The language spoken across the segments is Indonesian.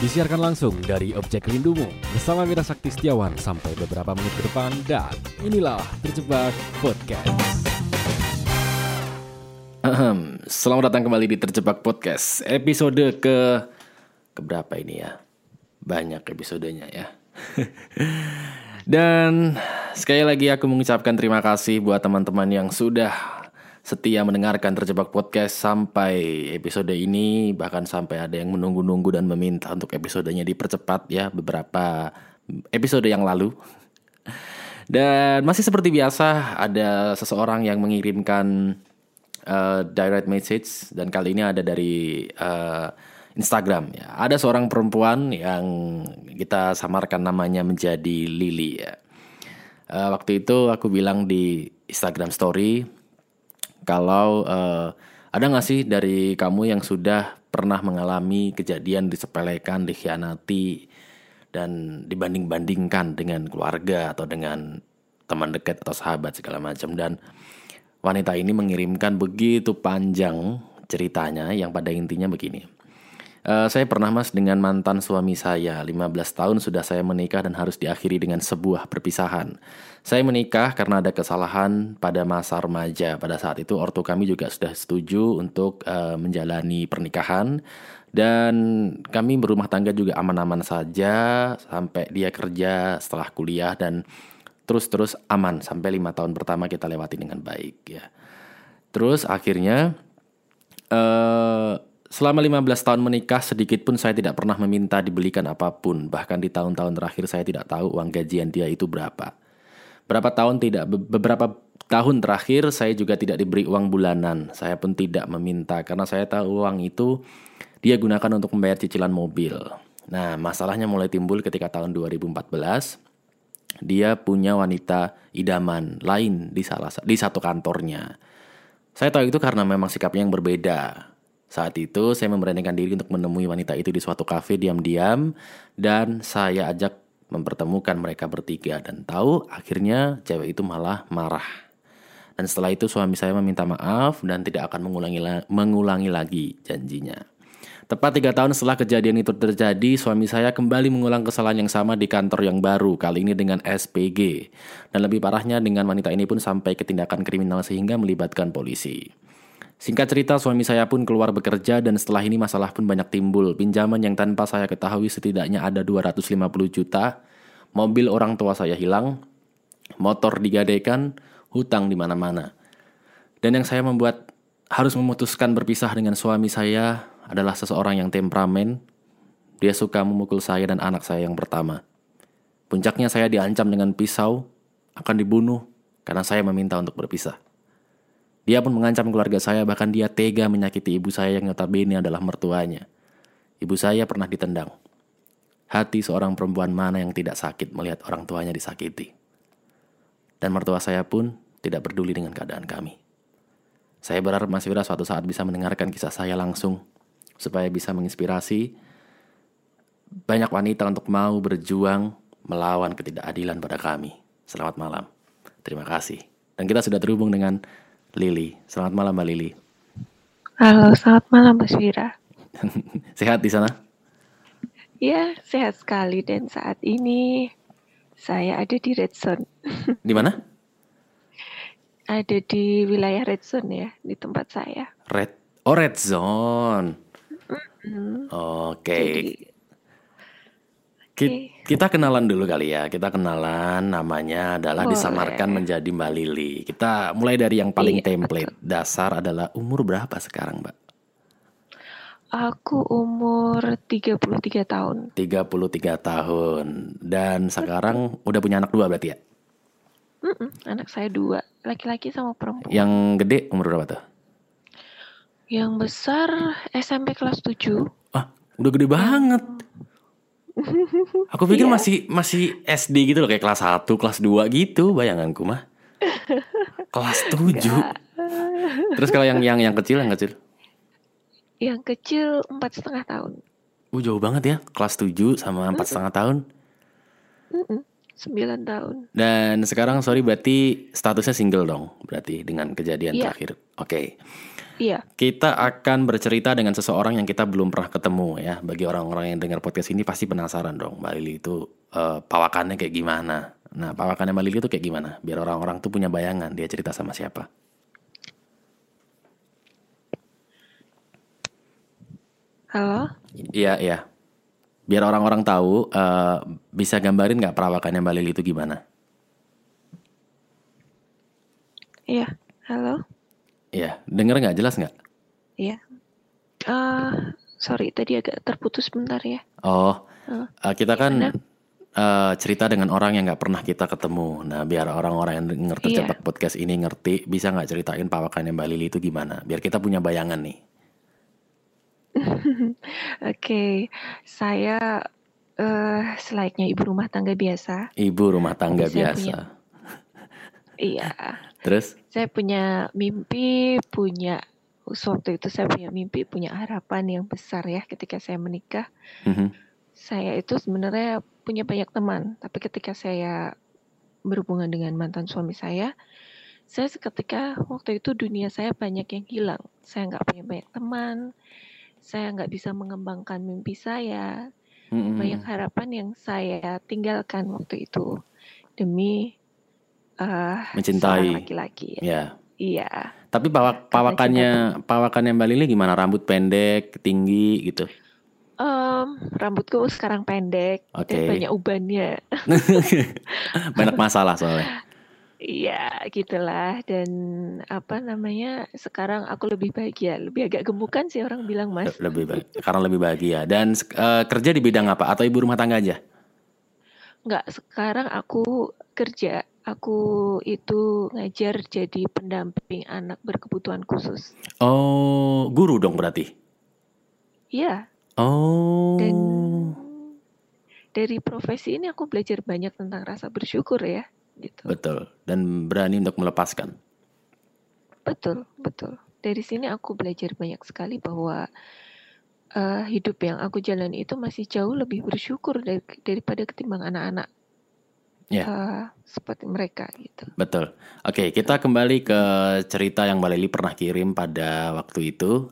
Disiarkan langsung dari Objek Rindumu bersama Mira Sakti Setiawan sampai beberapa menit ke depan dan inilah Terjebak Podcast. Ahem, Selamat datang kembali di Terjebak Podcast Episode ke Keberapa ini ya? Banyak episodenya ya Dan sekali lagi aku mengucapkan terima kasih buat teman-teman yang sudah setia mendengarkan Terjebak Podcast sampai episode ini Bahkan sampai ada yang menunggu-nunggu dan meminta untuk episodenya dipercepat ya Beberapa episode yang lalu Dan masih seperti biasa ada seseorang yang mengirimkan uh, direct message dan kali ini ada dari uh, Instagram ya. Ada seorang perempuan yang kita samarkan namanya menjadi Lily ya. Uh, waktu itu aku bilang di Instagram story kalau uh, ada nggak sih dari kamu yang sudah pernah mengalami kejadian disepelekan, dikhianati dan dibanding-bandingkan dengan keluarga atau dengan teman dekat atau sahabat segala macam dan Wanita ini mengirimkan begitu panjang ceritanya yang pada intinya begini. Uh, saya pernah mas dengan mantan suami saya. 15 tahun sudah saya menikah dan harus diakhiri dengan sebuah perpisahan. Saya menikah karena ada kesalahan pada masa remaja. Pada saat itu ortu kami juga sudah setuju untuk uh, menjalani pernikahan. Dan kami berumah tangga juga aman-aman saja Sampai dia kerja setelah kuliah dan terus-terus aman sampai lima tahun pertama kita lewati dengan baik ya. Terus akhirnya uh, selama 15 tahun menikah sedikit pun saya tidak pernah meminta dibelikan apa pun. Bahkan di tahun-tahun terakhir saya tidak tahu uang gajian dia itu berapa. Berapa tahun tidak beberapa tahun terakhir saya juga tidak diberi uang bulanan. Saya pun tidak meminta karena saya tahu uang itu dia gunakan untuk membayar cicilan mobil. Nah, masalahnya mulai timbul ketika tahun 2014 dia punya wanita idaman lain di salah di satu kantornya. Saya tahu itu karena memang sikapnya yang berbeda. Saat itu saya memberanikan diri untuk menemui wanita itu di suatu kafe diam-diam dan saya ajak mempertemukan mereka bertiga dan tahu akhirnya cewek itu malah marah. Dan setelah itu suami saya meminta maaf dan tidak akan mengulangi mengulangi lagi janjinya. Tepat tiga tahun setelah kejadian itu terjadi, suami saya kembali mengulang kesalahan yang sama di kantor yang baru, kali ini dengan SPG. Dan lebih parahnya dengan wanita ini pun sampai ke tindakan kriminal sehingga melibatkan polisi. Singkat cerita, suami saya pun keluar bekerja dan setelah ini masalah pun banyak timbul. Pinjaman yang tanpa saya ketahui setidaknya ada 250 juta, mobil orang tua saya hilang, motor digadaikan, hutang di mana-mana. Dan yang saya membuat harus memutuskan berpisah dengan suami saya adalah seseorang yang temperamen. Dia suka memukul saya dan anak saya yang pertama. Puncaknya saya diancam dengan pisau, akan dibunuh karena saya meminta untuk berpisah. Dia pun mengancam keluarga saya bahkan dia tega menyakiti ibu saya yang notabene adalah mertuanya. Ibu saya pernah ditendang. Hati seorang perempuan mana yang tidak sakit melihat orang tuanya disakiti. Dan mertua saya pun tidak peduli dengan keadaan kami. Saya berharap Mas Wira suatu saat bisa mendengarkan kisah saya langsung supaya bisa menginspirasi banyak wanita untuk mau berjuang melawan ketidakadilan pada kami. Selamat malam. Terima kasih. Dan kita sudah terhubung dengan Lili. Selamat malam Mbak Lili. Halo, selamat malam Mas Wira. sehat di sana? Ya, sehat sekali dan saat ini saya ada di Red Zone. Di mana? Ada di wilayah Red Zone ya, di tempat saya. Red, oh Red Zone. Oke. Okay. Kita kenalan dulu kali ya. Kita kenalan namanya adalah Boleh. disamarkan menjadi Mbak Lili. Kita mulai dari yang paling iya, template. Betul. Dasar adalah umur berapa sekarang, Mbak? Aku umur 33 tahun. 33 tahun. Dan sekarang udah punya anak dua berarti ya? Mm -mm, anak saya dua, laki-laki sama perempuan. Yang gede umur berapa tuh? Yang besar SMP kelas 7. Ah, udah gede banget. Aku pikir yeah. masih masih SD gitu loh kayak kelas 1, kelas 2 gitu bayanganku mah. kelas 7. Terus kalau yang yang yang kecil yang kecil? Yang kecil empat setengah tahun. Uh jauh banget ya kelas 7 sama empat setengah tahun. Sembilan tahun. Dan sekarang sorry berarti statusnya single dong berarti dengan kejadian yeah. terakhir. Oke. Okay. Iya. Kita akan bercerita dengan seseorang yang kita belum pernah ketemu ya. Bagi orang-orang yang dengar podcast ini pasti penasaran dong, Mbak Lili itu uh, pawakannya kayak gimana. Nah, pawakannya Mbak Lili itu kayak gimana? Biar orang-orang tuh punya bayangan dia cerita sama siapa. Halo? Iya, iya. Biar orang-orang tahu, uh, bisa gambarin nggak perawakannya Mbak Lili itu gimana? Iya. Halo? Iya, denger nggak jelas nggak? Iya. Uh, sorry, tadi agak terputus bentar ya. Oh, uh, kita kan uh, cerita dengan orang yang nggak pernah kita ketemu. Nah, biar orang-orang yang denger tercepat iya. podcast ini ngerti, bisa nggak ceritain pawakannya Mbak Lili itu gimana? Biar kita punya bayangan nih. Oke, okay. saya uh, selainnya ibu rumah tangga biasa. Ibu rumah tangga biasa. Punya, iya. Terus? Saya punya mimpi, punya waktu itu saya punya mimpi, punya harapan yang besar ya ketika saya menikah. Mm-hmm. Saya itu sebenarnya punya banyak teman, tapi ketika saya berhubungan dengan mantan suami saya, saya seketika waktu itu dunia saya banyak yang hilang. Saya nggak punya banyak teman, saya nggak bisa mengembangkan mimpi saya, mm-hmm. banyak harapan yang saya tinggalkan waktu itu demi uh, mencintai laki-laki. Ya. Iya. Tapi pawak pawakannya pawakannya Mbak Lili gimana? Rambut pendek, tinggi gitu? Um, rambutku sekarang pendek okay. dan banyak ubannya. banyak masalah soalnya. Iya, gitulah. Dan apa namanya? Sekarang aku lebih bahagia, lebih agak gemukan sih orang bilang mas. Lebih baik, karena lebih bahagia. Dan uh, kerja di bidang apa? Atau ibu rumah tangga aja? Enggak, sekarang aku kerja Aku itu ngajar jadi pendamping anak berkebutuhan khusus. Oh, guru dong berarti? Iya. Oh. Dan dari profesi ini aku belajar banyak tentang rasa bersyukur ya, gitu. Betul. Dan berani untuk melepaskan. Betul, betul. Dari sini aku belajar banyak sekali bahwa uh, hidup yang aku jalani itu masih jauh lebih bersyukur dari, daripada ketimbang anak-anak Ya. Uh, seperti mereka gitu. Betul. Oke, kita kembali ke cerita yang Mbak Lili pernah kirim pada waktu itu.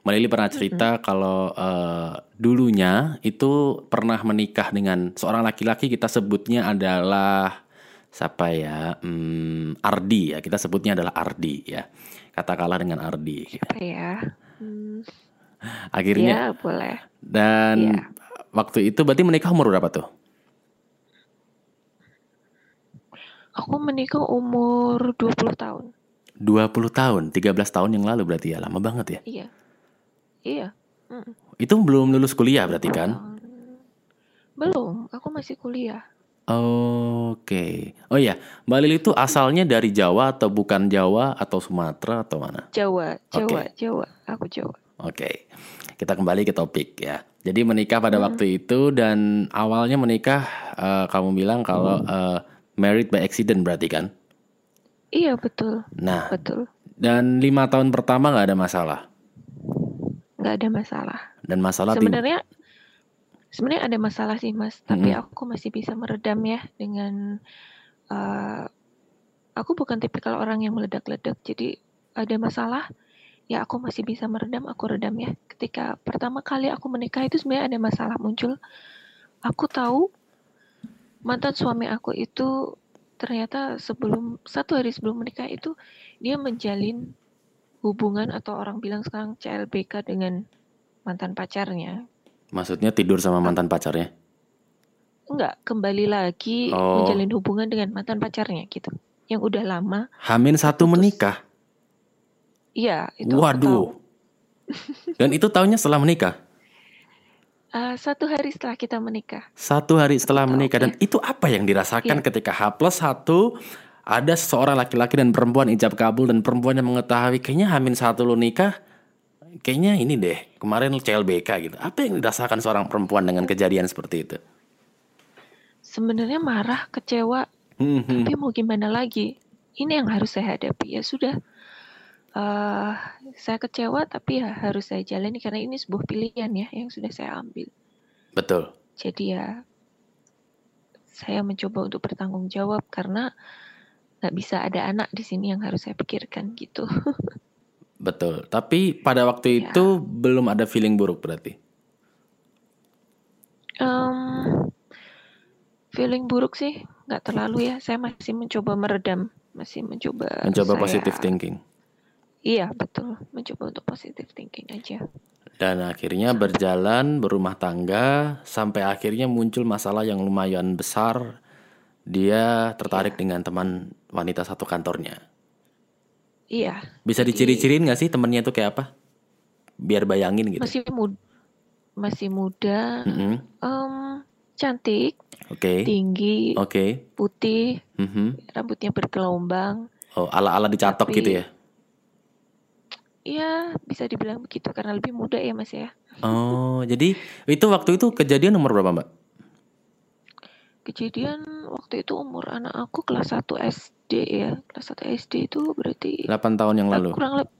Mbak Lili pernah cerita mm -hmm. kalau uh, dulunya itu pernah menikah dengan seorang laki-laki kita sebutnya adalah siapa ya? Hmm, Ardi ya. Kita sebutnya adalah Ardi ya. Katakanlah dengan Ardi. Siapa ya? Hmm. Akhirnya. Ya, boleh. Dan ya. waktu itu berarti menikah umur berapa tuh? Aku menikah umur 20 tahun. 20 tahun, 13 tahun yang lalu berarti ya, lama banget ya? Iya. Iya. Mm. Itu belum lulus kuliah berarti kan? Belum, aku masih kuliah. Oke. Okay. Oh iya, Mbak Lili itu asalnya dari Jawa atau bukan Jawa atau Sumatera atau mana? Jawa, Jawa, okay. Jawa. Aku Jawa. Oke. Okay. Kita kembali ke topik ya. Jadi menikah pada hmm. waktu itu dan awalnya menikah uh, kamu bilang kalau hmm. uh, married by accident berarti kan? Iya betul. Nah, betul. Dan lima tahun pertama nggak ada masalah? Nggak ada masalah. Dan masalah sebenarnya sebenarnya ada masalah sih mas, tapi mm -hmm. aku masih bisa meredam ya dengan uh, aku bukan tipikal orang yang meledak-ledak, jadi ada masalah ya aku masih bisa meredam, aku redam ya. Ketika pertama kali aku menikah itu sebenarnya ada masalah muncul, aku tahu mantan suami aku itu ternyata sebelum satu hari sebelum menikah itu dia menjalin hubungan atau orang bilang sekarang CLBK dengan mantan pacarnya. Maksudnya tidur sama mantan pacarnya? Enggak, kembali lagi oh. menjalin hubungan dengan mantan pacarnya gitu. Yang udah lama. Hamin satu menikah? Iya, itu Waduh. Dan itu tahunnya setelah menikah? Uh, satu hari setelah kita menikah. Satu hari setelah menikah dan itu apa yang dirasakan yeah. ketika H plus satu ada seseorang laki-laki dan perempuan ijab kabul dan perempuan yang mengetahui kayaknya Hamin satu lo nikah kayaknya ini deh kemarin CLBK gitu. Apa yang dirasakan seorang perempuan dengan kejadian seperti itu? Sebenarnya marah, kecewa, hmm, hmm. tapi mau gimana lagi? Ini yang harus saya hadapi ya sudah uh, saya kecewa tapi ya harus saya jalani karena ini sebuah pilihan ya yang sudah saya ambil. Betul. Jadi ya saya mencoba untuk bertanggung jawab karena nggak bisa ada anak di sini yang harus saya pikirkan gitu. betul. Tapi pada waktu Ya. itu belum ada feeling buruk berarti. Em, feeling buruk sih nggak terlalu ya. Saya masih mencoba meredam, masih mencoba. Mencoba saya- positive thinking. Iya betul, mencoba untuk positive thinking aja. Dan akhirnya berjalan berumah tangga sampai akhirnya muncul masalah yang lumayan besar. Dia tertarik dengan teman wanita satu kantornya. Iya, Bisa diciri-ciriin nggak sih temennya itu kayak apa? Biar bayangin gitu. masih muda, masih muda, Mm-mm. em, cantik, Oke, tinggi, oke. putih, Mhm. rambutnya bergelombang. Oh, ala-ala dicatok Tapi- gitu ya? Iya, bisa dibilang begitu karena lebih muda ya Mas ya. Oh, jadi itu waktu itu kejadian nomor berapa mbak? Kejadian waktu itu umur anak aku kelas 1 SD ya. Kelas 1 SD itu berarti 8 tahun yang eh, lalu. kurang lebih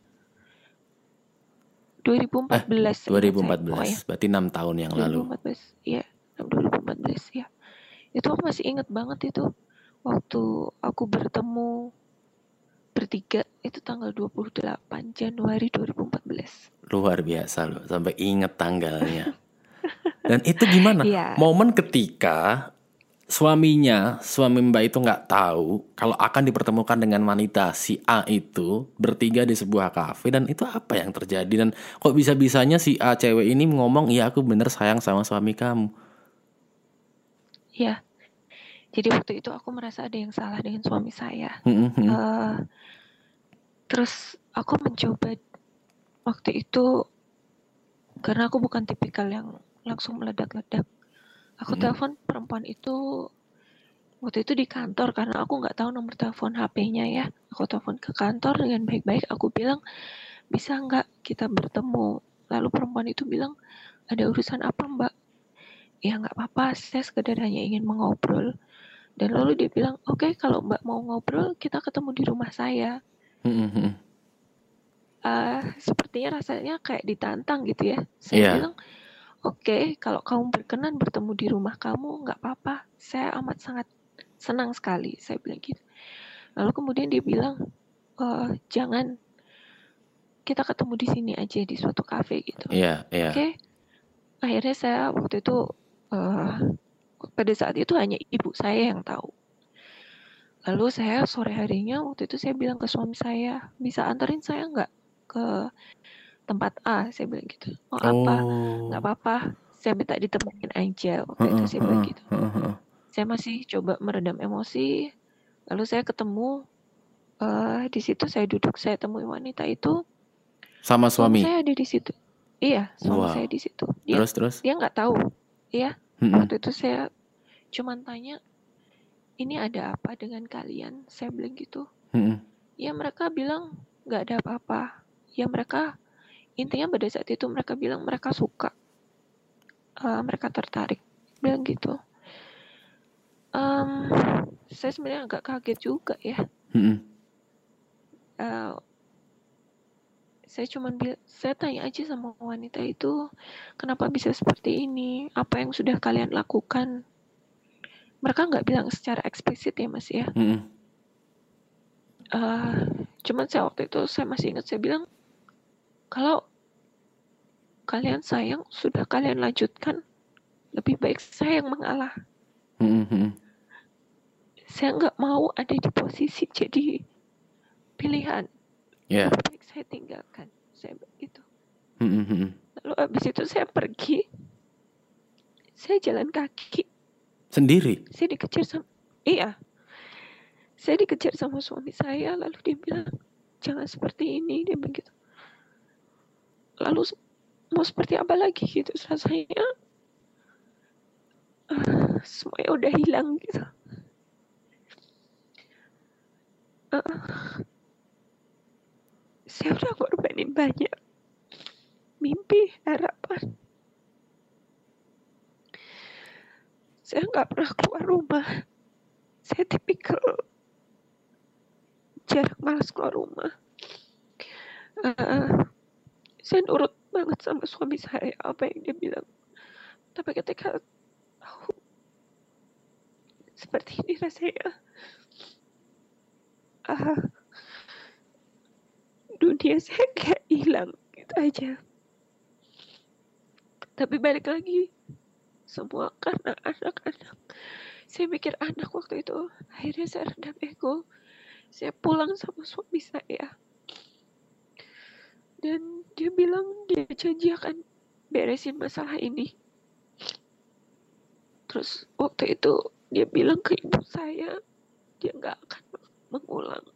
2014. ingat saya, 2014, pokoknya. berarti 6 tahun yang lalu. 2014. Iya, 2014 ya. Itu aku masih ingat banget itu waktu aku bertemu bertiga itu tanggal 28 Januari 2014. Luar biasa loh, sampai inget tanggalnya. Dan itu gimana? Iya. Momen ketika suaminya, suami mbak itu nggak tahu kalau akan dipertemukan dengan wanita si A itu bertiga di sebuah kafe dan itu apa yang terjadi dan kok bisa-bisanya si A cewek ini ngomong iya aku bener sayang sama suami kamu. Ya. Jadi waktu itu aku merasa ada yang salah dengan suami saya. Hmm, hmm, hmm. Eh, terus aku mencoba waktu itu karena aku bukan tipikal yang langsung meledak-ledak. Aku Mhm. telepon perempuan itu waktu itu di kantor karena aku nggak tahu nomor telepon HP-nya ya. Aku telepon ke kantor dengan baik-baik. Aku bilang bisa nggak kita bertemu. Lalu perempuan itu bilang ada urusan apa mbak? Ya nggak apa-apa. Saya sekedar hanya ingin mengobrol. Dan lalu dia bilang oke kalau mbak mau ngobrol kita ketemu di rumah saya. Hmm, hmm, hmm. eh sepertinya rasanya kayak ditantang gitu ya. Saya Iya. bilang, oke, kalau kamu berkenan bertemu di rumah kamu, nggak apa-apa. Saya amat sangat senang sekali. Saya bilang gitu. Lalu kemudian dia bilang, "Eh, jangan, kita ketemu di sini aja di suatu kafe gitu. Iya, iya. Oke. Akhirnya saya waktu itu eh pada saat itu hanya ibu saya yang tahu. Lalu saya sore harinya waktu itu saya bilang ke suami saya, bisa anterin saya nggak ke tempat A? Saya bilang gitu. Mau apa? Oh. Nggak apa-apa. Saya minta ditemenin aja. Waktu itu saya bilang gitu. Saya masih coba meredam emosi. Lalu saya ketemu eh di situ saya duduk, saya temui wanita itu. Sama Suami suami. saya ada di situ. Iya, suami Wow. saya di situ. Dia Terus terus. dia nggak tahu. Iya, Hmm, waktu itu saya cuman tanya, ini ada apa dengan kalian? Saya bilang gitu. hmm. Ya mereka bilang nggak ada apa-apa. Ya mereka intinya pada saat itu mereka bilang mereka suka, Eh, mereka tertarik, bilang gitu. Em, saya sebenarnya agak kaget juga ya. Hmm, hmm. Saya cuman bil- saya tanya aja sama wanita itu, kenapa bisa seperti ini? Apa yang sudah kalian lakukan? Mereka nggak bilang secara eksplisit ya mas ya. Hmm, hmm. Eh, cuman saya waktu itu saya masih ingat saya bilang kalau kalian sayang sudah kalian lanjutkan lebih baik saya yang mengalah hmm, hmm. saya nggak mau ada di posisi jadi pilihan Ya. lebih baik saya tinggalkan saya begitu lalu abis itu saya pergi saya jalan kaki. Sendiri. saya dikejar sama iya. Saya dikejar sama suami saya lalu dia bilang jangan seperti ini dia begitu lalu mau seperti apa lagi? gitu rasanya eh, semuanya udah hilang gitu. Eh, saya udah korbanin banyak mimpi harapan. Saya nggak pernah keluar rumah. Saya tipikal jarang malas keluar rumah. Eh, saya nurut banget sama suami saya apa yang dia bilang. Tapi ketika tahu seperti ini rasanya ah, dunia saya kayak hilang gitu aja. Tapi balik lagi semua karena anak-anak. Saya mikir anak waktu itu akhirnya saya redam ego. Saya pulang sama suami saya. Dan dia bilang dia janji akan beresin masalah ini. Terus waktu itu dia bilang ke ibu saya dia nggak akan mengulang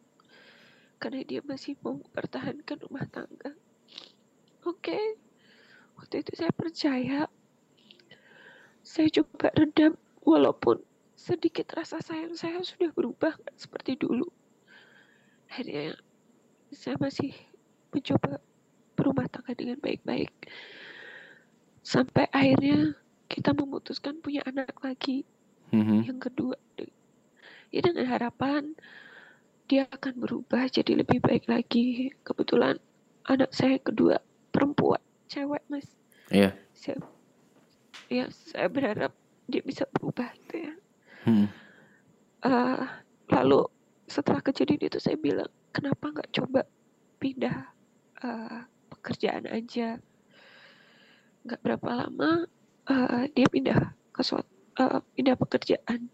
karena dia masih mau mempertahankan rumah tangga. Oke, okay. waktu itu saya percaya. Saya coba redam walaupun sedikit rasa sayang saya sudah berubah seperti dulu. Akhirnya saya masih mencoba berumah tangga dengan baik-baik. Sampai akhirnya kita memutuskan punya anak lagi. Mm-hmm. Yang kedua. Ya dengan harapan dia akan berubah jadi lebih baik lagi. Kebetulan anak saya kedua perempuan, cewek mas. Iya. Yeah. Saya, ya saya berharap dia bisa berubah gitu ya. Hmm. Uh, lalu setelah kejadian itu saya bilang kenapa nggak coba pindah uh, pekerjaan aja. Nggak berapa lama uh, dia pindah ke suatu uh, pindah pekerjaan.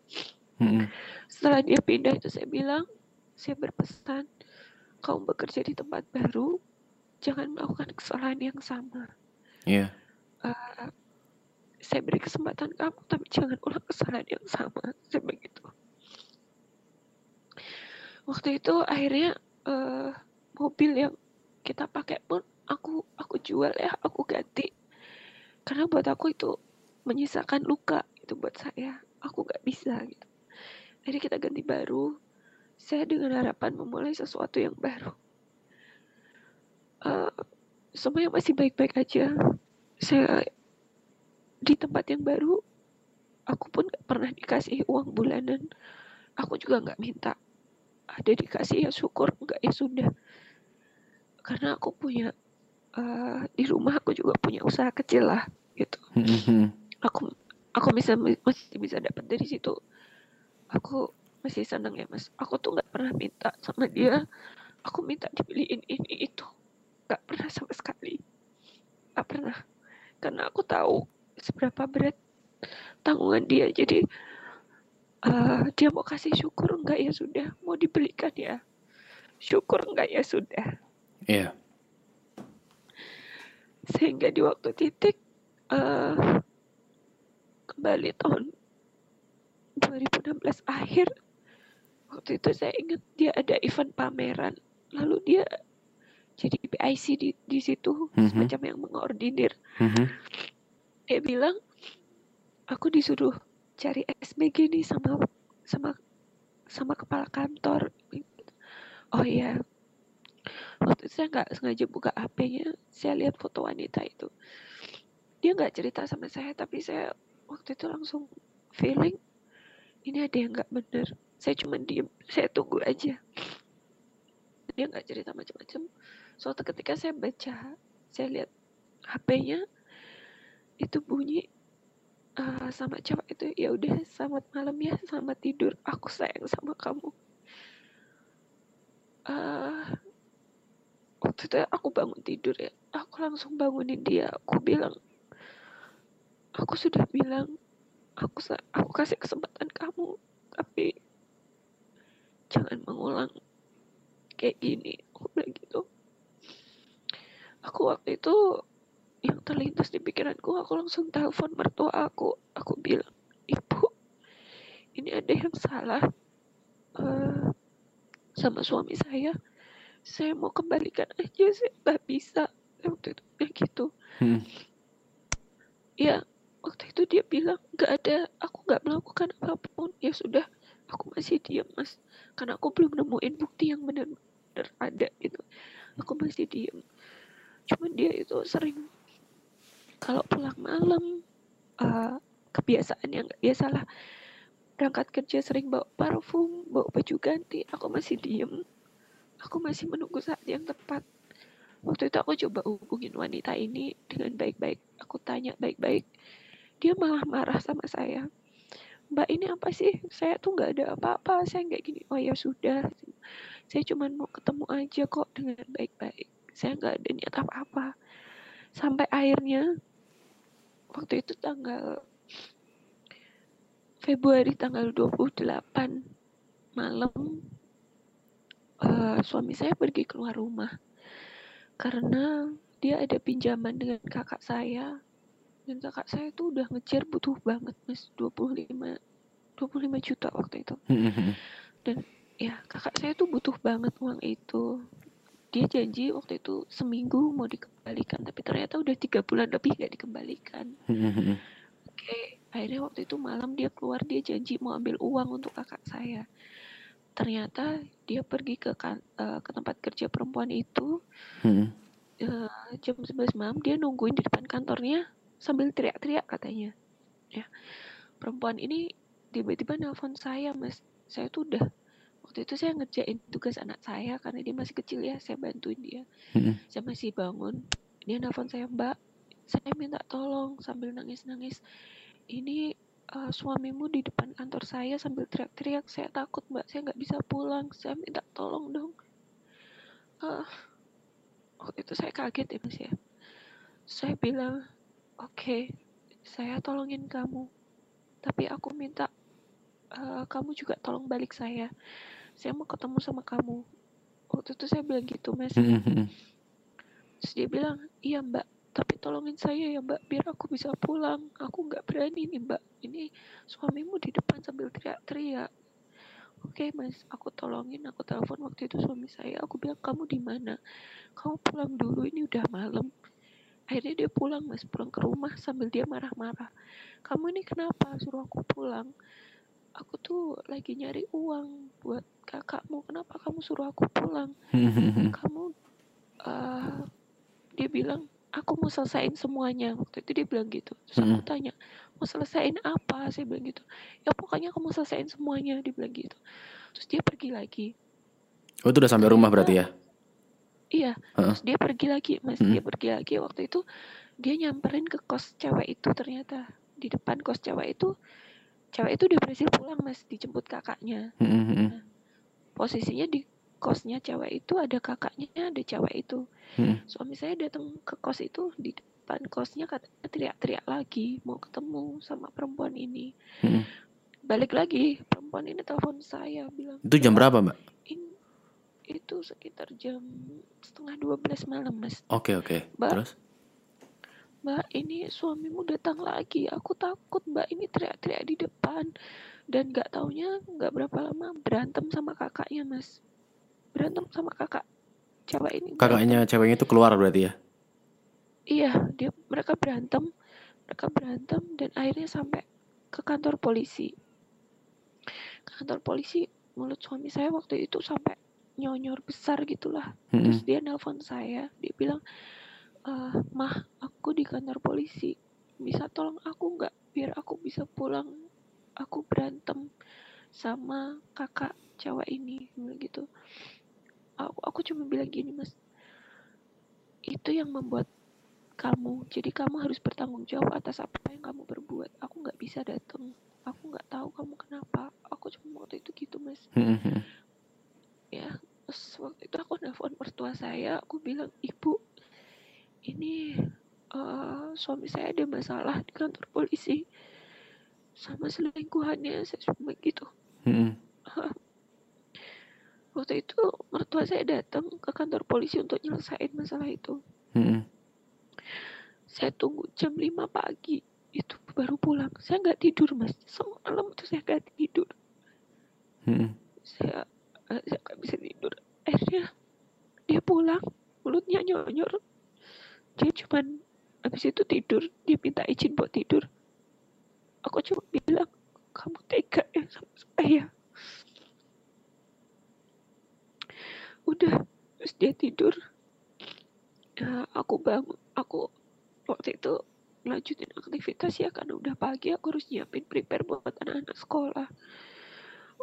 Hmm. Setelah dia pindah itu saya bilang saya berpesan, kamu bekerja di tempat baru, jangan melakukan kesalahan yang sama. Iya. Yeah. Uh, saya beri kesempatan kamu, tapi jangan ulang kesalahan yang sama. Saya begitu. Waktu itu akhirnya uh, mobil yang kita pakai pun aku aku jual ya, aku ganti. Karena buat aku itu menyisakan luka itu buat saya. Aku gak bisa gitu. Jadi kita ganti baru saya dengan harapan memulai sesuatu yang baru. Uh, semuanya masih baik-baik aja. Saya di tempat yang baru, aku pun gak pernah dikasih uang bulanan. Aku juga gak minta. Ada dikasih ya syukur, enggak ya sudah. Karena aku punya uh, di rumah aku juga punya usaha kecil lah gitu. aku aku bisa masih bisa dapat dari situ. Aku masih seneng ya mas. Aku tuh nggak pernah minta sama dia. Aku minta dibeliin ini itu. Nggak pernah sama sekali. Nggak pernah. Karena aku tahu seberapa berat tanggungan dia. Jadi uh, dia mau kasih syukur enggak ya sudah. Mau dibelikan ya? Syukur enggak ya sudah. Iya. Yeah. sehingga di waktu titik uh, kembali tahun 2016 akhir waktu itu saya ingat dia ada event pameran. Lalu dia jadi PIC di di situ mm-hmm. semacam yang mengordinir. Mm-hmm. dia bilang aku disuruh cari SBG nih sama sama sama kepala kantor. Oh iya. Waktu itu saya nggak sengaja buka HP-nya saya lihat foto wanita itu. Dia nggak cerita sama saya tapi saya waktu itu langsung feeling ini ada yang nggak bener saya cuma diem. Saya tunggu aja. Dia nggak cerita macam-macam. Suatu ketika saya baca saya lihat HP-nya itu bunyi uh, sama cewek itu ya udah selamat malam ya selamat tidur. Aku sayang sama kamu. Uh, waktu itu aku bangun tidur ya. Aku langsung bangunin dia. Aku bilang aku sudah bilang aku aku kasih kesempatan kamu tapi jangan mengulang kayak gini. Aku bilang gitu. Aku waktu itu yang terlintas di pikiranku aku langsung telepon mertua aku. Aku bilang ibu ini ada yang salah uh, sama suami saya. Saya mau kembalikan aja saya nggak bisa. Waktu itu ya gitu. Hmm. ya waktu itu dia bilang nggak ada aku nggak melakukan apa pun. Ya sudah aku masih diam mas. Karena aku belum nemuin bukti yang benar-benar ada gitu. Aku masih diam. Cuman dia itu sering kalau pulang malam uh, kebiasaan yang nggak biasa lah berangkat kerja sering bawa parfum bawa baju ganti aku masih diem aku masih menunggu saat yang tepat. Waktu itu aku coba hubungin wanita ini dengan baik-baik. Aku tanya baik-baik. Dia malah marah sama saya mbak ini apa sih? Saya tuh nggak ada apa-apa saya nggak gini. Oh ya sudah. Saya cuma mau ketemu aja kok dengan baik-baik. Saya nggak ada niat apa-apa. Sampai akhirnya waktu itu tanggal Februari tanggal 28 malam uh, suami saya pergi keluar rumah. Karena dia ada pinjaman dengan kakak saya dan kakak saya tuh udah ngejar butuh banget mas. 25 25 juta waktu itu. Dan ya kakak saya tuh butuh banget uang itu. Dia janji waktu itu seminggu mau dikembalikan tapi ternyata udah tiga bulan lebih gak dikembalikan. Oke akhirnya waktu itu malam dia keluar dia janji mau ambil uang untuk kakak saya. Ternyata dia pergi ke kan, uh, ke tempat kerja perempuan itu. Uh, jam 11 malam dia nungguin di depan kantornya sambil teriak-teriak katanya. Ya perempuan ini tiba-tiba nelpon saya mas. Saya tuh udah waktu itu saya ngerjain tugas anak saya karena dia masih kecil ya saya bantuin dia. Hmm. saya masih bangun dia nelfon saya mbak saya minta tolong sambil nangis-nangis. Ini uh, suamimu di depan kantor saya sambil teriak-teriak. Saya takut mbak saya nggak bisa pulang saya minta tolong dong. Uh, waktu itu saya kaget ya mas ya. Saya bilang oke okay, saya tolongin kamu. Tapi aku minta uh, kamu juga tolong balik saya. Saya mau ketemu sama kamu. Waktu itu saya bilang gitu mas. Hmm, hmm, hmm. terus dia bilang iya mbak. Tapi tolongin saya ya mbak. Biar aku bisa pulang. Aku nggak berani nih mbak. Ini suamimu di depan sambil teriak-teriak. Oke mas. Aku tolongin. Aku telepon waktu itu suami saya. Aku bilang kamu di mana? Kamu pulang dulu. Ini udah malam akhirnya dia pulang mas. Pulang ke rumah sambil dia marah-marah. Kamu ini kenapa suruh aku pulang? Aku tuh lagi nyari uang buat kakakmu. Kenapa kamu suruh aku pulang? Kamu uh, dia bilang aku mau selesaiin semuanya. Waktu itu dia bilang gitu. Terus aku hmm. tanya mau selesaiin apa? Saya bilang gitu. Ya pokoknya aku mau selesaiin semuanya dia bilang gitu. Terus dia pergi lagi. Oh itu udah sampai rumah berarti ya iya uh terus dia pergi lagi mas hmm. dia pergi lagi waktu itu dia nyamperin ke kos cewek itu ternyata di depan kos cewek itu cewek itu udah berhasil pulang mas dijemput kakaknya mm-hmm. nah, posisinya di kosnya cewek itu ada kakaknya ada cewek itu mm-hmm. suami saya datang ke kos itu di depan kosnya katanya teriak-teriak lagi mau ketemu sama perempuan ini mm-hmm. balik lagi perempuan ini telepon saya bilang itu jam berapa mbak itu sekitar jam setengah dua belas malam mas oke okay, oke okay. terus Mbak, ini suamimu datang lagi. Aku takut Mbak ini teriak-teriak di depan. Dan gak taunya gak berapa lama berantem sama kakaknya mas. Berantem sama kakak cewek ini. Kakaknya ceweknya itu keluar berarti ya? Iya, dia mereka berantem. Mereka berantem dan akhirnya sampai ke kantor polisi. Ke kantor polisi mulut suami saya waktu itu sampai nyonyor besar gitulah. -hmm. Terus dia nelpon saya, dia bilang, uh, mah aku di kantor polisi. Bisa tolong aku nggak biar aku bisa pulang? Aku berantem sama kakak cewek ini. Gitu. Aku aku cuma bilang gini mas itu yang membuat kamu jadi kamu harus bertanggung jawab atas apa yang kamu berbuat aku nggak bisa datang aku nggak tahu kamu kenapa. Aku cuma waktu itu gitu mas. Ya terus waktu itu aku nelfon mertua saya aku bilang ibu ini uh, suami saya ada masalah di kantor polisi. Sama selingkuhannya saya cuma gitu. Hmm. uh, waktu itu mertua saya datang ke kantor polisi untuk nyelesain masalah itu. Hmm. saya tunggu jam 5 pagi itu baru pulang. Saya nggak tidur mas. Semalam itu saya nggak tidur. Hmm. saya uh, saya nggak bisa tidur akhirnya dia pulang mulutnya nyonyor dia cuman habis itu tidur dia minta izin buat tidur. Aku cuma bilang kamu tega ya sama saya. Udah terus dia tidur. Ya, aku bangun aku waktu itu lanjutin aktivitas ya karena udah pagi aku harus nyiapin prepare buat anak-anak sekolah.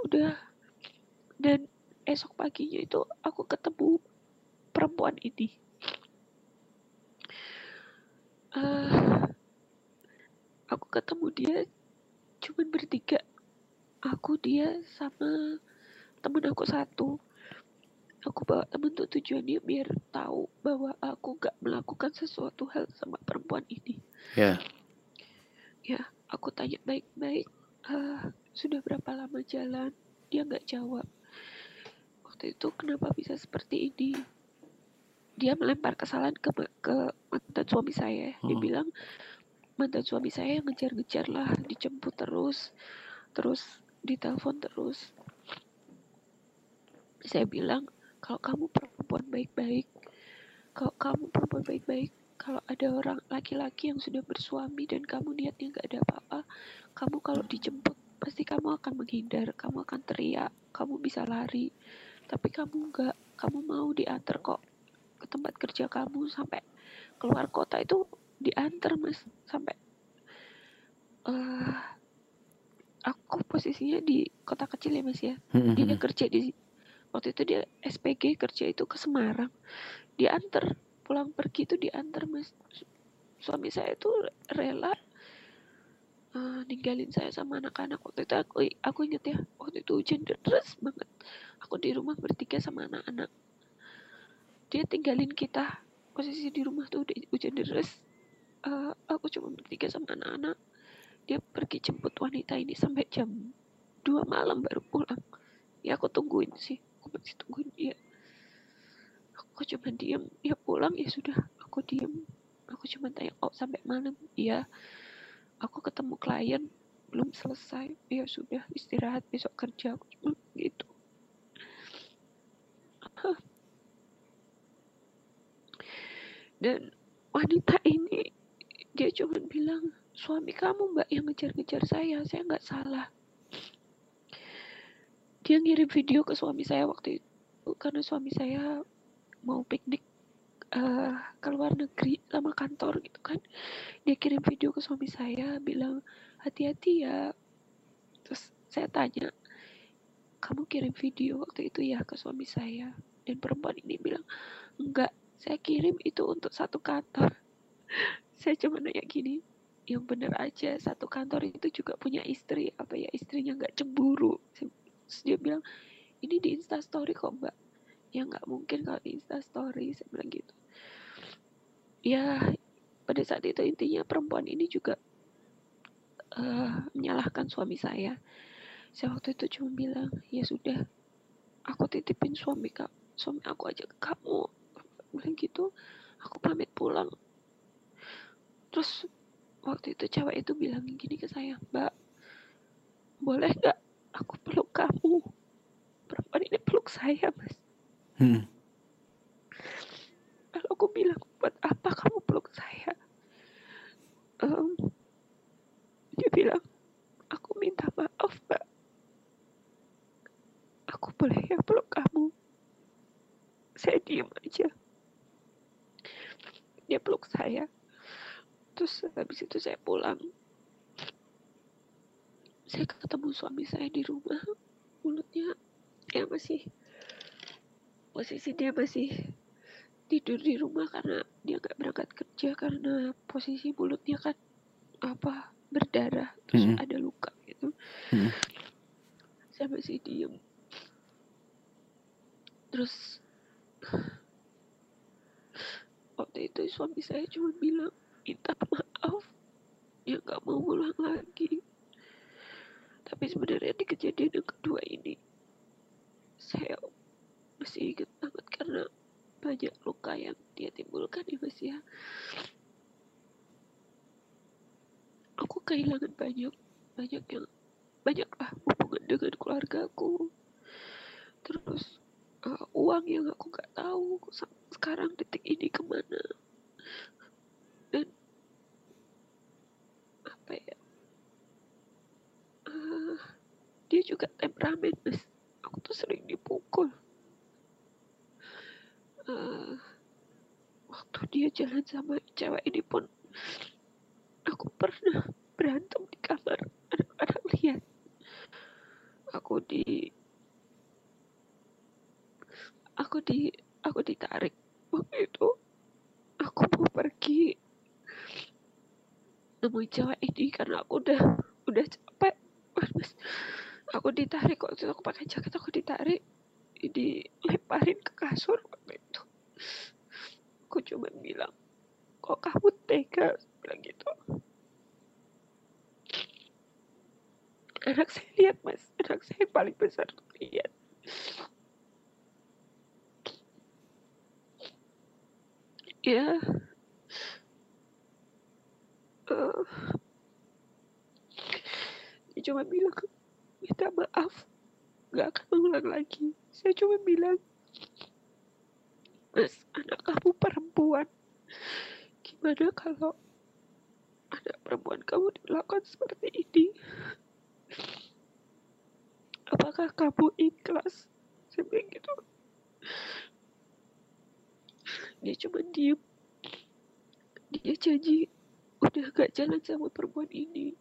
Udah dan esok paginya itu aku ketemu perempuan ini. Uh, aku ketemu dia cuman bertiga. Aku dia sama temen aku satu. Aku bawa temen tuh tujuannya biar tahu bahwa aku gak melakukan sesuatu hal sama perempuan ini. Ya. ya aku tanya baik-baik "Ah, sudah berapa lama jalan? Dia nggak jawab waktu itu kenapa bisa seperti ini? Dia melempar kesalahan ke ke mantan suami saya. Dia Hmm. bilang mantan suami saya ngejar-ngejar lah dijemput terus terus ditelepon terus. Saya bilang kalau kamu perempuan baik-baik kalau kamu perempuan baik-baik kalau ada orang laki-laki yang sudah bersuami dan kamu niatnya nggak ada apa-apa kamu kalau dijemput pasti kamu akan menghindar kamu akan teriak kamu bisa lari tapi kamu nggak kamu mau diantar kok ke tempat kerja kamu sampai keluar kota itu diantar mas. Sampai eh aku posisinya di kota kecil ya mas ya. Hmm, dia kerja di waktu itu dia SPG kerja itu ke Semarang. Diantar pulang pergi itu diantar mas. Su- suami saya itu rela eh, ninggalin saya sama anak-anak. Waktu itu aku aku inget ya waktu itu hujan deras banget. Aku di rumah bertiga sama anak-anak. Dia tinggalin kita. Posisi di rumah tuh udah hujan deras. Eh, aku cuma bertiga sama anak-anak. Dia pergi jemput wanita ini sampai jam 2 malam baru pulang. Ya aku tungguin sih. Aku masih tungguin dia. Aku cuma diem. Dia pulang ya sudah. Aku diem. Aku cuma tanya oh sampai malam? Iya aku ketemu klien belum selesai. Ya sudah istirahat besok kerja. Cuma gitu. Dan wanita ini dia cuma bilang suami kamu mbak yang ngejar-ngejar saya. Saya nggak salah. Dia ngirim video ke suami saya waktu itu karena suami saya mau piknik eh, ke luar negeri sama kantor gitu kan. Dia kirim video ke suami saya bilang hati-hati ya. Terus saya tanya kamu kirim video waktu itu ya ke suami saya? Dan perempuan ini bilang enggak saya kirim itu untuk satu kantor. Saya cuma nanya gini yang bener aja satu kantor itu juga punya istri apa ya? Istrinya nggak cemburu? Terus dia bilang ini di instastory kok mbak ya nggak mungkin kalau di instastory saya bilang gitu. Ya pada saat itu intinya perempuan ini juga eh, menyalahkan suami saya. Saya waktu itu cuma bilang ya sudah aku titipin suami kak suami aku aja ke kamu. Bilang gitu aku pamit pulang. Terus waktu itu cewek itu bilang gini ke saya mbak boleh nggak aku peluk kamu? Perempuan ini peluk saya mas Hmm. Lalu aku bilang, buat apa kamu peluk saya? Em, dia bilang, aku minta maaf, Mbak. Aku boleh ya peluk kamu? Saya diem aja. Dia peluk saya. Terus habis itu saya pulang. Saya ketemu suami saya di rumah. Mulutnya ya masih posisi dia masih tidur di rumah karena dia nggak berangkat kerja karena posisi mulutnya kan apa berdarah terus Mhm. ada luka gitu Mhm. saya masih diem terus waktu itu suami saya cuma bilang minta maaf dia nggak mau ulang lagi tapi sebenarnya di kejadian yang kedua ini saya masih ingat banget karena banyak luka yang dia timbulkan ya mas ya. Aku kehilangan banyak banyak yang banyak lah hubungan dengan keluargaku terus eh, uang yang aku nggak tahu sekarang detik ini ke mana. Dan apa ya? Eh, dia juga temperamen mas. Aku tuh sering dipukul Eh, waktu dia jalan sama cewek ini pun aku pernah berantem di kamar. Anak-anak lihat. Aku di aku di aku ditarik. Waktu itu aku mau pergi. Nemuin cewek ini karena aku udah udah capek. Aku ditarik waktu itu aku pakai jaket aku ditarik dilemparin ke kasur waktu itu. Aku cuma bilang kok kamu tega? Bilang gitu. Anak saya lihat mas. Anak saya paling besar lihat. Ya. Uh, dia cuma bilang minta maaf. Gak akan mengulang lagi saya cuma bilang mas anak kamu perempuan. Gimana kalau anak perempuan kamu dilakukan seperti ini? Apakah kamu ikhlas? Saya bilang gitu. Dia cuma diem. Dia janji udah gak jalan sama perempuan ini.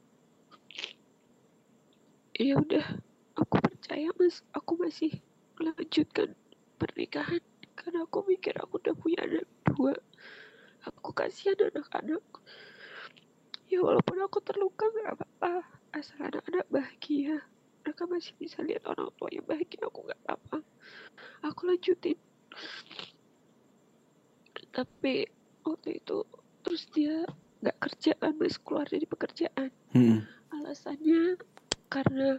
Ya udah aku percaya mas. Aku masih melanjutkan pernikahan. Karena aku mikir aku udah punya anak dua. Aku kasihan anak-anak. Ya walaupun aku terluka gak apa-apa. Asal anak-anak bahagia. Mereka masih bisa lihat orang tua yang bahagia aku gak apa-apa. Aku lanjutin. Tapi waktu itu terus dia nggak kerja kan mas keluar dari pekerjaan. Hmm. alasannya karena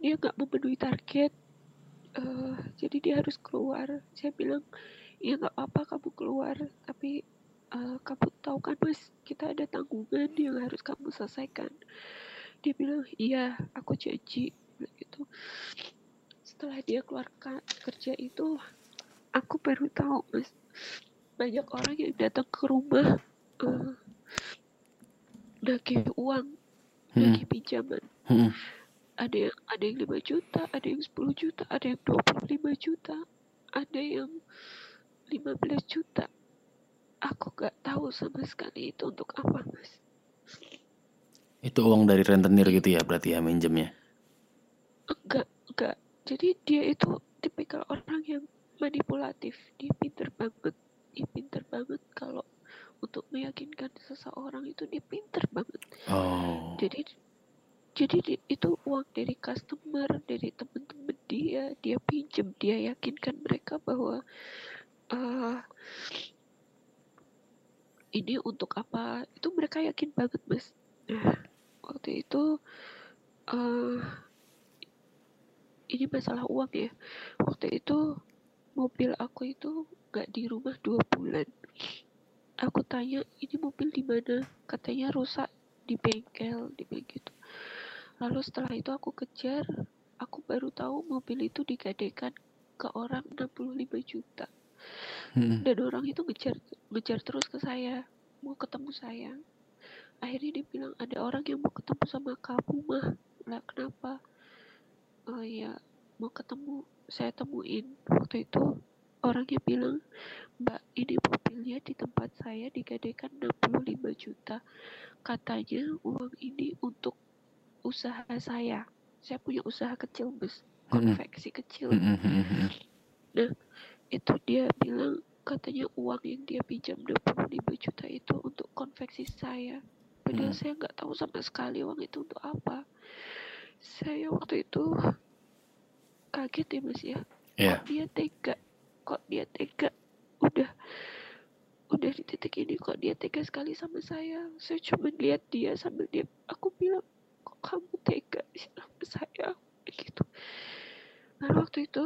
dia nggak memenuhi target uh, jadi dia harus keluar. Saya bilang ya nggak apa-apa kamu keluar. Tapi uh, kamu tahu kan mas kita ada tanggungan yang harus kamu selesaikan. Dia bilang iya aku janji. Gitu. Setelah dia keluar kerja itu aku baru tahu mas banyak orang yang datang ke rumah uh, nagih uang nagih hmm. pinjaman. Hmm. Ada yang ada yang 5 juta ada yang 10 juta ada yang 25 juta ada yang 15 juta. Aku gak tahu sama sekali itu untuk apa mas. Itu uang dari rentenir gitu ya berarti ya minjemnya? Enggak enggak jadi dia itu tipikal orang yang manipulatif. Dia pinter banget dia pinter banget. Kalau untuk meyakinkan seseorang itu dia pinter banget. Oh. jadi jadi itu uang dari customer dari teman-teman dia dia pinjem dia yakinkan mereka bahwa uh, ini untuk apa itu mereka yakin banget mas nah waktu itu uh, ini masalah uang ya waktu itu mobil aku itu gak di rumah dua bulan. Aku tanya, ini mobil di mana? Katanya rusak di bengkel, di begitu. Lalu setelah itu aku kejar, aku baru tahu mobil itu digadekan ke orang 65 juta. Hmm. Dan orang itu ngejar ngejar terus ke saya, mau ketemu saya. Akhirnya dia bilang ada orang yang mau ketemu sama kamu mah. Lah kenapa? Oh ya, mau ketemu saya temuin waktu itu Orangnya bilang, Mbak, ini mobilnya di tempat saya digadekan 65 juta. Katanya uang ini untuk usaha saya. Saya punya usaha kecil, bus konveksi kecil. Nah, itu dia bilang katanya uang yang dia pinjam 25 juta itu untuk konveksi saya. Padahal hmm. saya nggak tahu sama sekali uang itu untuk apa. Saya waktu itu kaget ya mas ya. Yeah. Kok dia tega kok dia tega udah udah di titik ini kok dia tega sekali sama saya saya cuma lihat dia sambil dia aku bilang kamu tega sama saya gitu nah waktu itu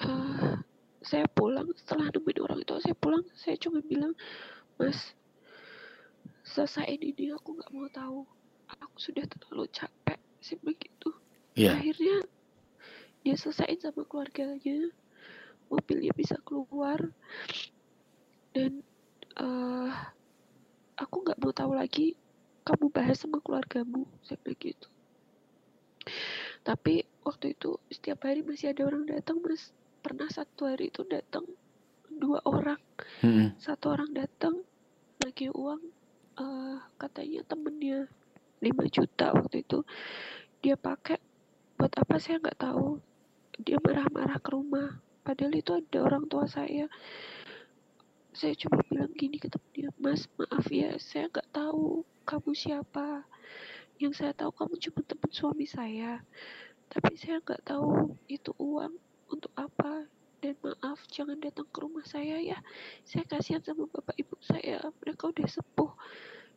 uh, saya pulang setelah nemuin orang itu saya pulang saya cuma bilang mas selesai ini aku nggak mau tahu. Aku sudah terlalu capek sih begitu. Yeah. akhirnya dia selesaiin sama keluarganya mobilnya bisa keluar dan uh, aku nggak mau tahu lagi kamu bahas sama keluargamu saya begitu tapi waktu itu setiap hari masih ada orang datang mas. Pernah satu hari itu datang dua orang. Hmm. satu orang datang lagi uang uh, katanya temennya 5 juta waktu itu. Dia pakai buat apa? Saya nggak tahu. Dia marah-marah ke rumah. Padahal itu ada orang tua saya saya cuma bilang gini ke temen dia mas maaf ya saya nggak tahu kamu siapa. Yang saya tahu kamu cuma teman suami saya. Tapi saya nggak tahu itu uang untuk apa. Dan maaf jangan datang ke rumah saya ya. Saya kasihan sama bapak ibu saya mereka udah sepuh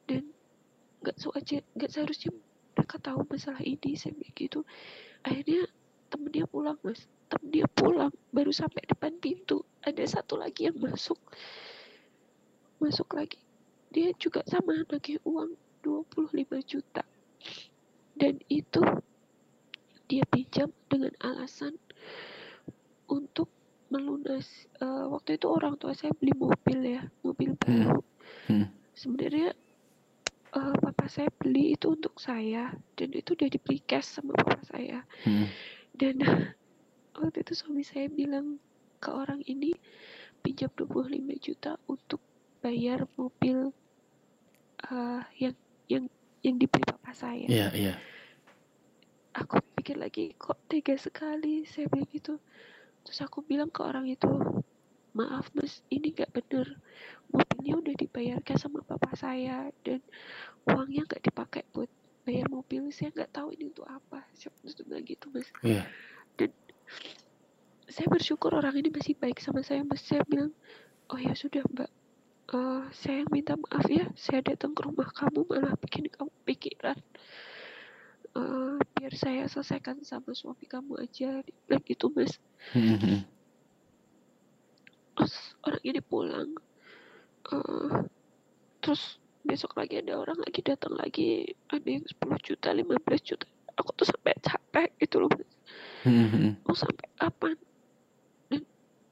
dan nggak aja nggak seharusnya mereka tahu masalah ini saya begitu akhirnya temen dia pulang mas. Temen dia pulang baru sampai depan pintu. Ada satu lagi yang masuk masuk lagi dia juga sama lagi uang 25 juta dan itu dia pinjam dengan alasan untuk melunas uh, waktu itu orang tua saya beli mobil ya mobil hmm. baru hmm. Hmm. sebenarnya uh, papa saya beli itu untuk saya dan itu udah dibeli cash sama papa saya hmm. dan waktu itu suami saya bilang ke orang ini pinjam 25 juta untuk bayar mobil uh, yang yang yang dibeli papa saya. Iya, yeah, iya. Yeah aku pikir lagi kok tega sekali saya bilang gitu terus aku bilang ke orang itu maaf mas ini gak bener. Mobilnya udah dibayarkan sama bapak saya dan uangnya gak dipakai buat bayar mobil. Saya nggak tahu ini untuk apa. Saya bilang gitu mas. Yeah. dan saya bersyukur orang ini masih baik sama saya mas. Saya bilang oh ya sudah mbak uh, saya minta maaf ya saya datang ke rumah kamu malah bikin kamu pikiran uh, biar saya selesaikan sama suami kamu aja bilang gitu mas. Terus orang ini pulang. Uh, terus besok lagi ada orang lagi datang lagi. Ada yang 10 juta 15 juta. Aku tuh sampai capek gitu loh mau sampai kapan? Dan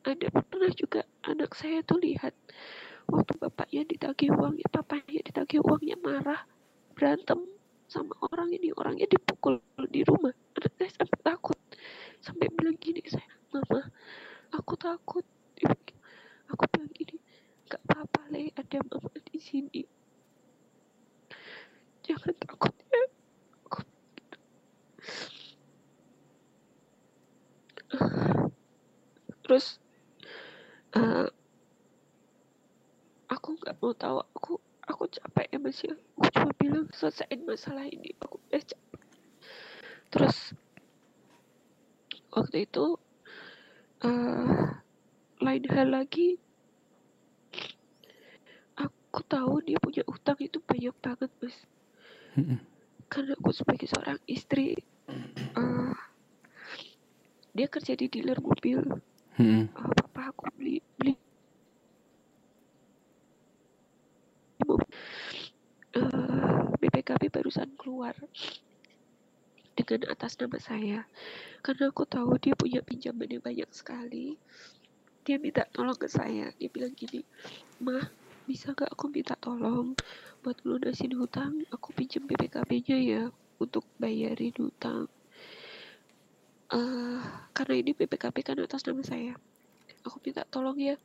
ada pernah juga anak saya tuh lihat waktu bapaknya ditagih uangnya papanya ditagih uangnya marah berantem sama orang ini. Orangnya dipukul di rumah. Anak saya sampai takut. Sampai bilang gini saya mama aku takut. Aku bilang gini gak apa-apa le ada mama di sini. Jangan takut ya. Aku terus uh, aku nggak mau tahu. Aku aku capek ya mas ya aku cuma bilang selesaiin masalah ini. Aku udah capek. Terus waktu itu uh, lain hal lagi. Aku tahu dia punya utang itu banyak banget mas. Karena aku sebagai seorang istri uh, dia kerja di dealer mobil. Uh, papa aku beli beli BPKB barusan keluar dengan atas nama saya. Karena aku tahu dia punya pinjaman yang banyak sekali. Dia minta tolong ke saya. Dia bilang gini mah bisa gak aku minta tolong buat lunasin hutang? Aku pinjam BPKB-nya ya untuk bayarin hutang. Uh, karena ini BPKB kan atas nama saya. Aku minta tolong ya.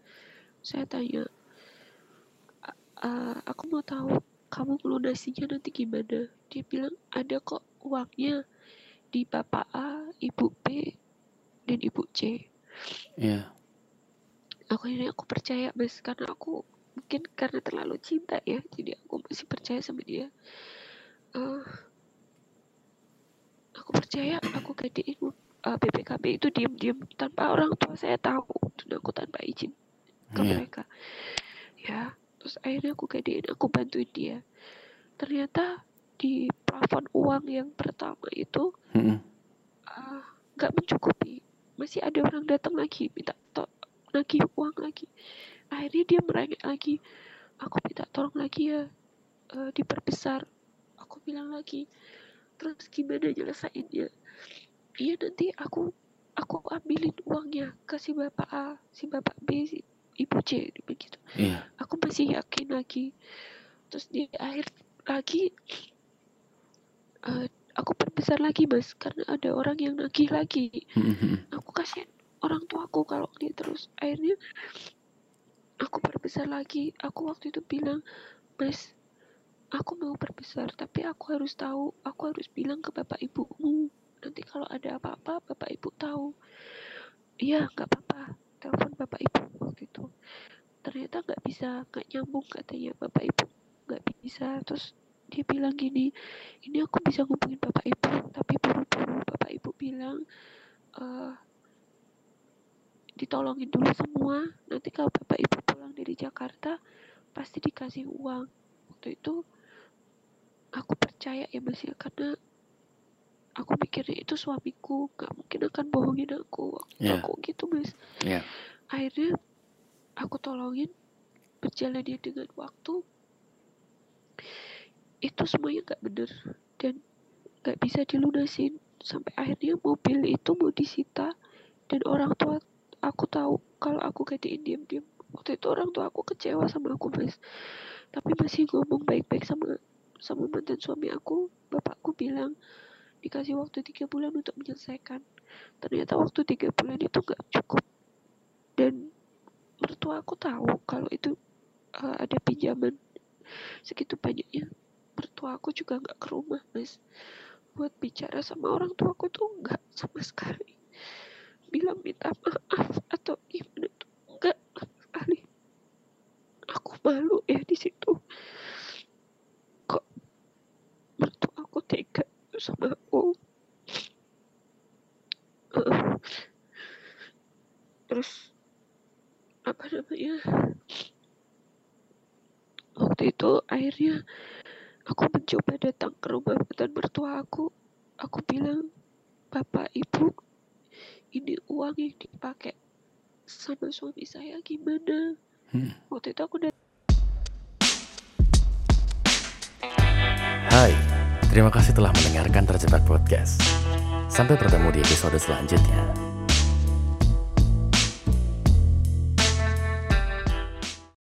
Saya tanya uh, aku mau tahu kamu melunasinya nanti gimana dia bilang ada kok uangnya di bapak A, ibu B, dan ibu C. Iya. Yeah. Aku ini aku percaya mas karena aku mungkin karena terlalu cinta ya, jadi aku masih percaya sama dia. Uh, aku percaya aku gadein uh, eh, BPKB itu diam-diam tanpa orang tua saya tahu dan aku tanpa izin ke yeah. mereka. Ya, terus akhirnya aku gadein, aku bantuin dia. Ternyata di plafon uang yang pertama itu nggak hmm. uh, mencukupi. Masih ada orang datang lagi minta to lagi uang lagi. Akhirnya dia merengek lagi. Aku minta tolong lagi ya uh, diperbesar. Aku bilang lagi terus gimana nyelesainnya iya nanti aku aku ambilin uangnya ke si bapak A si bapak B si ibu C begitu. Yeah. aku masih yakin lagi. Terus di akhir lagi uh, aku perbesar lagi mas karena ada orang yang nagih lagi. Mm-hmm. aku kasih orang tuaku kalau dia terus. Akhirnya aku perbesar lagi. Aku waktu itu bilang mas aku mau perbesar tapi aku harus tahu aku harus bilang ke bapak ibumu. Nanti kalau ada apa-apa bapak ibu tahu. Iya nggak apa-apa. Telepon bapak ibu itu ternyata nggak bisa nggak nyambung katanya bapak ibu. Nggak bisa. Terus dia bilang gini ini aku bisa ngubungin bapak ibu. Tapi buru-buru bapak ibu bilang uh, ditolongin dulu semua. Nanti kalau bapak ibu pulang dari Jakarta pasti dikasih uang. Waktu itu aku percaya ya mas ya karena aku mikirnya itu suamiku. Nggak mungkin akan bohongin aku. Yeah. aku gitu mas. Yeah. akhirnya aku tolongin berjalannya dengan waktu itu semuanya nggak bener dan nggak bisa dilunasin. Sampai akhirnya mobil itu mau disita dan orang tua aku tahu kalau aku gantiin diam-diam. Waktu itu orang tua aku kecewa sama aku mas. Tapi masih ngomong baik-baik sama sama mantan suami aku. Bapakku bilang dikasih waktu tiga bulan untuk menyelesaikan. Ternyata waktu tiga bulan itu nggak cukup. Dan mertua aku tahu kalau itu uh, ada pinjaman segitu banyaknya. Mertua aku juga nggak ke rumah mas. Buat bicara sama orang tua aku tuh nggak sama sekali. Bilang minta maaf atau gimana tuh nggak sekali. Aku malu ya di situ. Kok mertua aku tega sama aku? Uh, terus apa namanya waktu itu akhirnya Aku mencoba datang ke rumah mantan mertua aku. Aku bilang, Bapak, Ibu, ini uang yang dipakai sama suami saya gimana? Hmm. Waktu itu aku udah... Hai, terima kasih telah mendengarkan Terjebak Podcast. Sampai bertemu di episode selanjutnya.